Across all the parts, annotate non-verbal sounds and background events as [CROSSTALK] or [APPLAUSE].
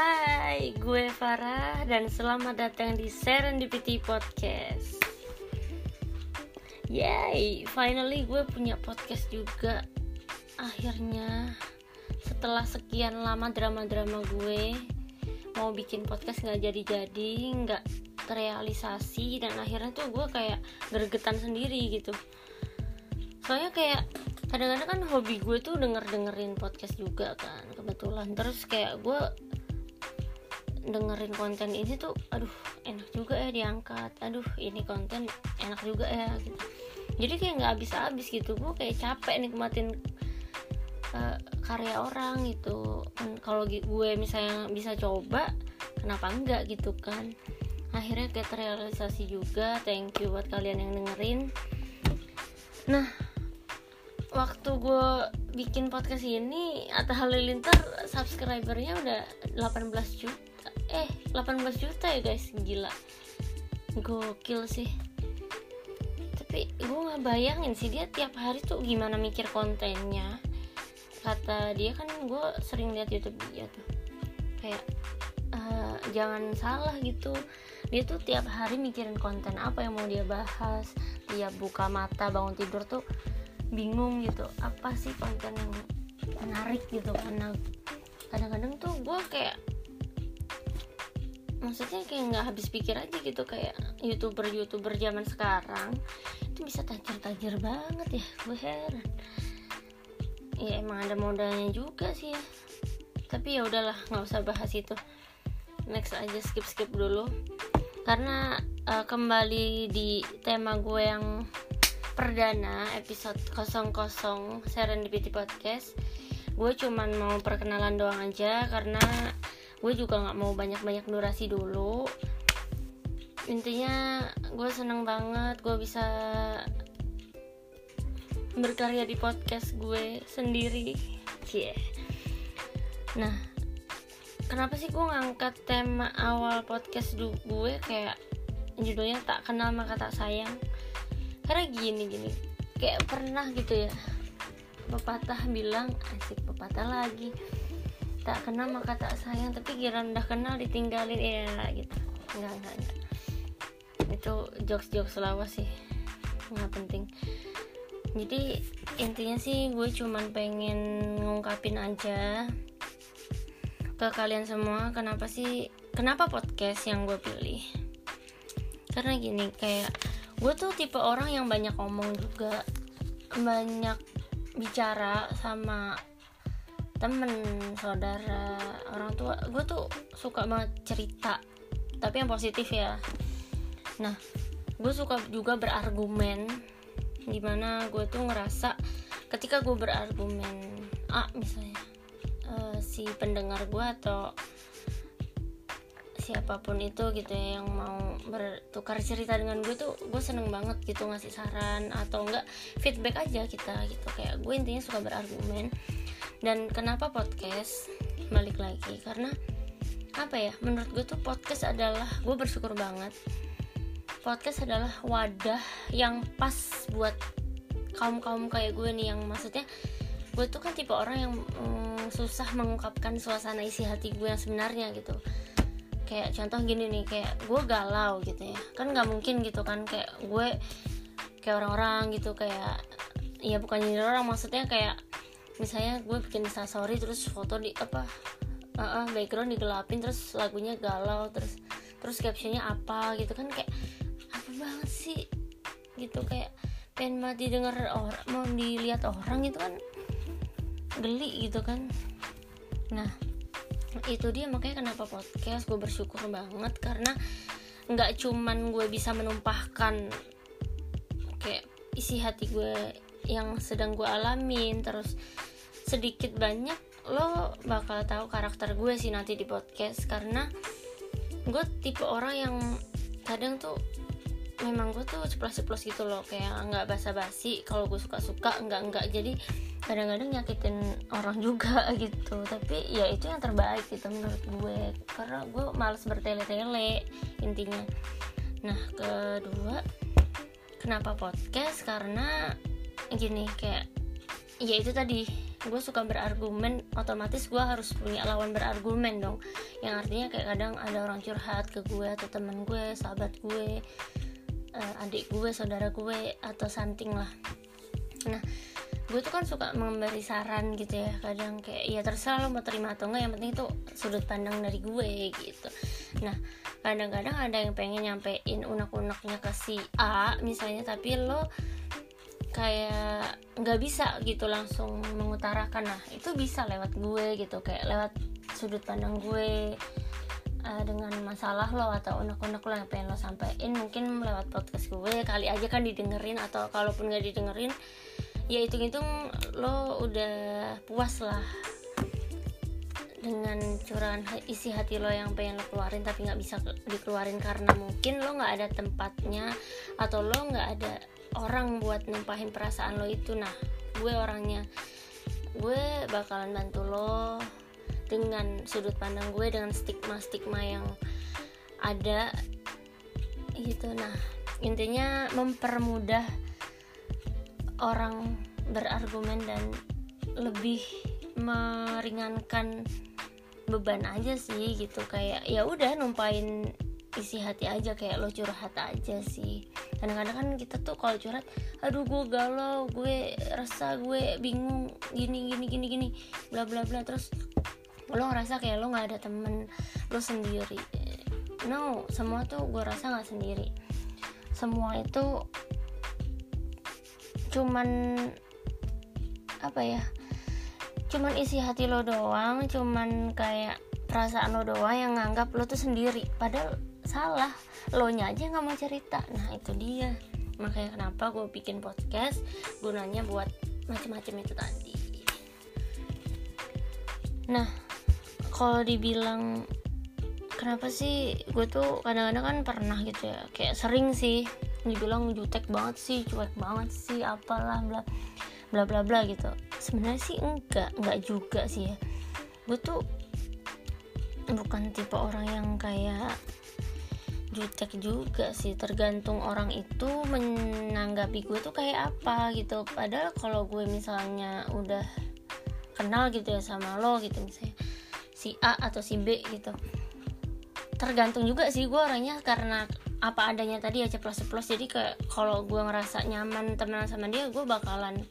Hai, gue Farah dan selamat datang di Serendipity Podcast. Yay, finally gue punya podcast juga. Akhirnya setelah sekian lama drama-drama gue mau bikin podcast nggak jadi-jadi, nggak terrealisasi dan akhirnya tuh gue kayak gregetan sendiri gitu. Soalnya kayak kadang-kadang kan hobi gue tuh denger dengerin podcast juga kan kebetulan terus kayak gue dengerin konten ini tuh aduh enak juga ya diangkat. Aduh ini konten enak juga ya gitu. Jadi kayak nggak habis-habis gitu. Gue kayak capek nikmatin uh, karya orang gitu. Kalau gue misalnya bisa coba kenapa enggak gitu kan? Akhirnya kayak terrealisasi juga. Thank you buat kalian yang dengerin. Nah waktu gue bikin podcast ini Atta Halilintar subscribernya udah 18 juta 18 juta ya guys gila. Gokil sih. Tapi gue nggak bayangin sih dia tiap hari tuh gimana mikir kontennya. Kata dia kan gue sering lihat YouTube dia tuh. Kayak uh, jangan salah gitu. Dia tuh tiap hari mikirin konten apa yang mau dia bahas. Dia buka mata bangun tidur tuh bingung gitu. Apa sih konten yang menarik gitu? Karena kadang-kadang tuh gue kayak maksudnya kayak nggak habis pikir aja gitu kayak youtuber youtuber zaman sekarang. Itu bisa tajir-tajir banget ya gue heran. Ya emang ada modalnya juga sih. Ya tapi ya udahlah nggak usah bahas itu. Next aja skip skip dulu. Karena uh, kembali di tema gue yang perdana episode 00 Serendipity Podcast gue cuman mau perkenalan doang aja karena gue juga nggak mau banyak-banyak durasi dulu. Intinya gue seneng banget gue bisa berkarya di podcast gue sendiri. Yeah. nah kenapa sih gue ngangkat tema awal podcast gue? Kayak judulnya tak kenal maka tak sayang karena gini gini. Kayak pernah gitu ya pepatah bilang asik pepatah lagi tak kenal maka tak sayang. Tapi kira udah kenal ditinggalin. Ya gitu. Enggak enggak enggak. Itu jokes jokes lawas sih. Nggak penting. Jadi intinya sih gue cuman pengen ngungkapin aja ke kalian semua kenapa sih kenapa podcast yang gue pilih. Karena gini kayak gue tuh tipe orang yang banyak ngomong juga. Banyak bicara sama temen saudara orang tua. Gue tuh suka banget cerita tapi yang positif ya. Nah gue suka juga berargumen di mana gue tuh ngerasa ketika gue berargumen ah misalnya uh, si pendengar gue atau siapa pun itu gitu ya yang mau bertukar cerita dengan gue tuh gue seneng banget gitu ngasih saran atau enggak feedback aja kita gitu. Kayak gue intinya suka berargumen dan kenapa podcast? Balik lagi karena apa ya? Menurut gue tuh podcast adalah gue bersyukur banget. Podcast adalah wadah yang pas buat kaum kaum kayak gue nih yang maksudnya gue tuh kan tipe orang yang mm, susah mengungkapkan suasana isi hati gue yang sebenarnya gitu. Kayak contoh gini nih kayak gue galau gitu ya. Kan nggak mungkin gitu kan kayak gue kayak orang-orang gitu kayak ya bukan nyindir orang maksudnya kayak misalnya gue bikin story terus foto di apa uh, uh, background digelapin terus lagunya galau terus terus captionnya apa gitu kan kayak apa banget sih? Gitu kayak pengen mati denger orang mau dilihat orang gitu kan geli gitu kan. Nah itu dia makanya kenapa podcast gue bersyukur banget karena nggak cuman gue bisa menumpahkan kayak isi hati gue yang sedang gue alamin terus sedikit banyak lo bakal tahu karakter gue sih nanti di podcast. Karena gue tipe orang yang kadang tuh memang gue tuh ceplos-ceplos gitu loh. Kayak nggak basa-basi kalau gue suka-suka nggak nggak jadi kadang-kadang nyakitin orang [LAUGHS] juga gitu. Tapi ya itu yang terbaik gitu menurut gue. Karena gue males bertele-tele intinya. Nah kedua kenapa podcast? Karena gini kayak ya itu tadi gue suka berargumen otomatis gue harus punya lawan berargumen dong. Yang artinya kayak kadang ada orang curhat ke gue atau temen gue sahabat gue uh, adik gue saudara gue atau something lah. Nah gue tuh kan suka memberi saran gitu ya kadang kayak ya terserah lo mau terima atau enggak yang penting itu sudut pandang dari gue gitu. Nah kadang-kadang ada yang pengen nyampein unek-uneknya ke si A misalnya tapi lo kayak nggak bisa gitu langsung mengutarakan nah itu bisa lewat gue gitu kayak lewat sudut pandang gue uh, dengan masalah lo atau unek-unek lo yang pengen lo sampaikan mungkin lewat podcast gue kali aja kan didengerin atau kalaupun nggak didengerin ya hitung-hitung lo udah puas lah dengan curahan isi hati lo yang pengen lo keluarin tapi nggak bisa dikeluarin karena mungkin lo nggak ada tempatnya atau lo nggak ada orang buat numpahin perasaan lo itu. Nah gue orangnya gue bakalan bantu lo dengan sudut pandang gue dengan stigma-stigma yang ada gitu. Nah intinya mempermudah orang berargumen dan lebih meringankan beban aja sih gitu. Kayak ya udah numpain isi hati aja kayak lo curhat aja sih kadang-kadang kan kita tuh kalau curhat aduh gue galau gue rasa gue bingung gini gini gini gini bla bla bla. Terus lo ngerasa kayak lo nggak ada temen lo sendiri. No semua tuh gue rasa nggak sendiri. Semua itu cuman apa ya cuman isi hati lo doang cuman kayak perasaan lo doang yang nganggap lo tuh sendiri. Padahal salah. Lo nya aja nggak mau cerita. Nah itu dia. Makanya kenapa gue bikin podcast gunanya buat macam-macam itu tadi. Nah kalau dibilang kenapa sih gue tuh kadang-kadang kan pernah gitu ya kayak sering sih dibilang jutek banget sih cuek banget sih apalah bla bla bla bla gitu. Sebenarnya sih enggak enggak juga sih ya. Gue tuh bukan tipe orang yang kayak jutek juga sih. Tergantung orang itu menanggapi gue tuh kayak apa gitu. Padahal kalau gue misalnya udah kenal gitu ya sama lo gitu misalnya si A atau si B gitu. Tergantung juga sih gue orangnya karena apa adanya tadi ya ceplos-ceplos. Jadi kayak kalau gue ngerasa nyaman temenan sama dia gue bakalan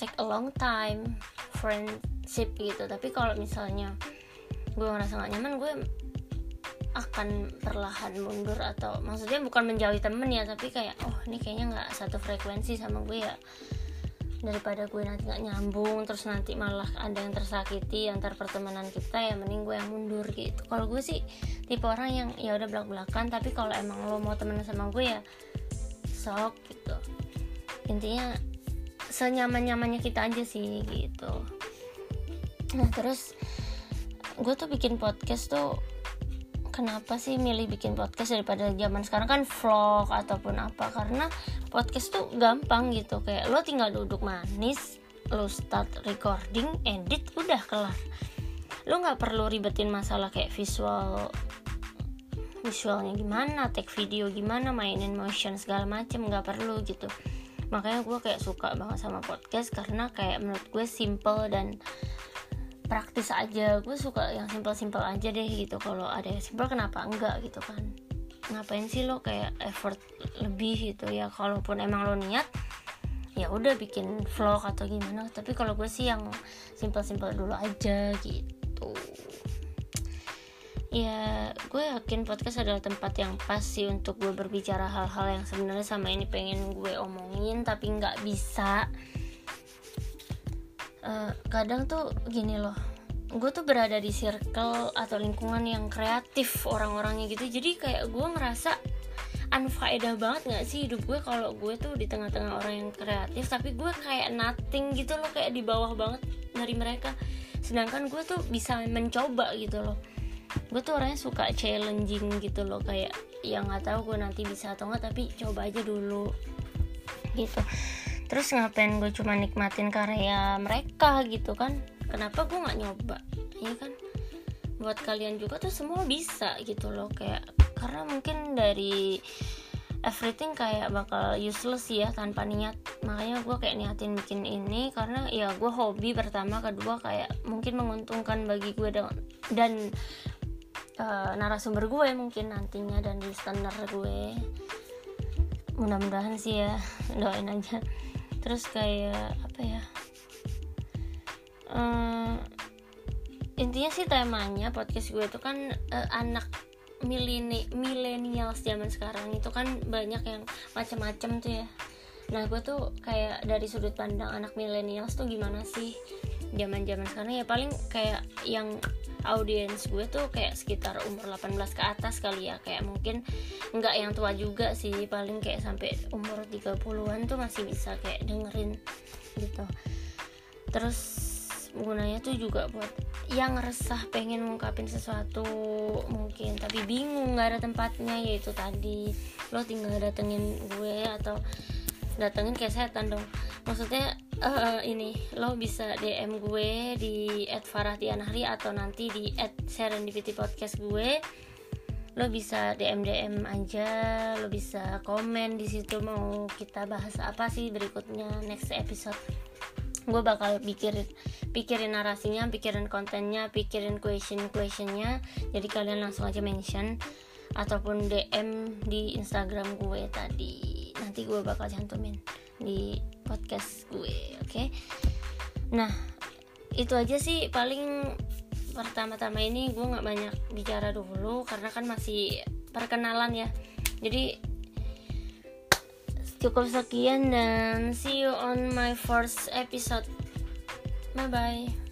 take a long time friendship gitu. Tapi kalau misalnya gue ngerasa gak nyaman gue akan perlahan mundur atau maksudnya bukan menjauhi temen ya tapi kayak oh ini kayaknya nggak satu frekuensi sama gue ya. Daripada gue nanti nggak nyambung terus nanti malah ada yang tersakiti antar pertemanan kita ya mending gue yang mundur gitu. Kalau gue sih tipe orang yang ya udah belak belakan tapi kalau emang lo mau temenan sama gue ya sok gitu. Intinya senyaman nyamannya kita aja sih gitu. Nah terus gue tuh bikin podcast tuh kenapa sih milih bikin podcast daripada zaman sekarang? Kan vlog ataupun apa karena podcast tuh gampang gitu. Kayak lo tinggal duduk manis lo start recording edit udah kelar. Lo nggak perlu ribetin masalah kayak visual visualnya gimana take video gimana mainin motion segala macem nggak perlu gitu. Makanya gue kayak suka banget sama podcast karena kayak menurut gue simple dan praktis aja. Gue suka yang simple-simple aja deh gitu. Kalau ada yang simple kenapa enggak gitu kan? Ngapain sih lo kayak effort lebih gitu? Ya kalaupun emang lo niat ya udah bikin vlog atau gimana. Tapi kalau gue sih yang simple-simple dulu aja gitu. Ya gue yakin podcast adalah tempat yang pas sih untuk gue berbicara hal-hal yang sebenarnya sama ini pengen gue omongin tapi nggak bisa uh, kadang tuh gini loh gue tuh berada di circle atau lingkungan yang kreatif orang-orangnya gitu. Jadi kayak gue ngerasa unfaedah banget gak sih hidup gue kalau gue tuh di tengah-tengah orang yang kreatif tapi gue kayak nothing gitu loh kayak di bawah banget dari mereka. Sedangkan gue tuh bisa mencoba gitu loh. Gue tuh orangnya suka challenging gitu loh kayak ya nggak tahu gue nanti bisa atau enggak tapi coba aja dulu gitu terus ngapain gue cuma nikmatin karya mereka gitu kan? Kenapa gue nggak nyoba? Ya kan? Buat kalian juga tuh semua bisa gitu loh kayak karena mungkin dari everything kayak bakal useless ya tanpa niat. Makanya gue kayak niatin bikin ini karena ya gue hobi pertama kedua kayak mungkin menguntungkan bagi gue dan, dan uh, narasumber gue mungkin nantinya dan listener gue mudah-mudahan sih ya [LAUGHS] doain aja terus kayak apa ya uh, intinya sih temanya podcast gue itu kan uh, anak milenial zaman sekarang itu kan banyak yang macam-macam tuh ya. Nah gue tuh kayak dari sudut pandang anak milenial tuh gimana sih zaman zaman sekarang? Ya paling kayak yang audiens gue tuh kayak sekitar umur 18 ke atas kali ya. Kayak mungkin nggak yang tua juga sih paling kayak sampai umur 30-an tuh masih bisa kayak dengerin gitu. Terus gunanya tuh juga buat yang resah pengen ngungkapin sesuatu mungkin tapi bingung nggak ada tempatnya yaitu tadi lo tinggal datengin gue atau datengin kayak setan dong maksudnya uh, ini lo bisa DM gue di @farahtianahri atau nanti di @serendipity podcast gue. Lo bisa DM DM aja lo bisa komen di situ mau kita bahas apa sih berikutnya next episode. Gue bakal pikirin pikirin narasinya pikirin kontennya pikirin question questionnya. Jadi kalian langsung aja mention ataupun DM di Instagram gue tadi. Nanti gue bakal cantumin di podcast gue oke? Okay? nah itu aja sih paling pertama-tama ini gue nggak banyak bicara dulu karena kan masih perkenalan ya. Jadi cukup sekian dan see you on my first episode. Bye bye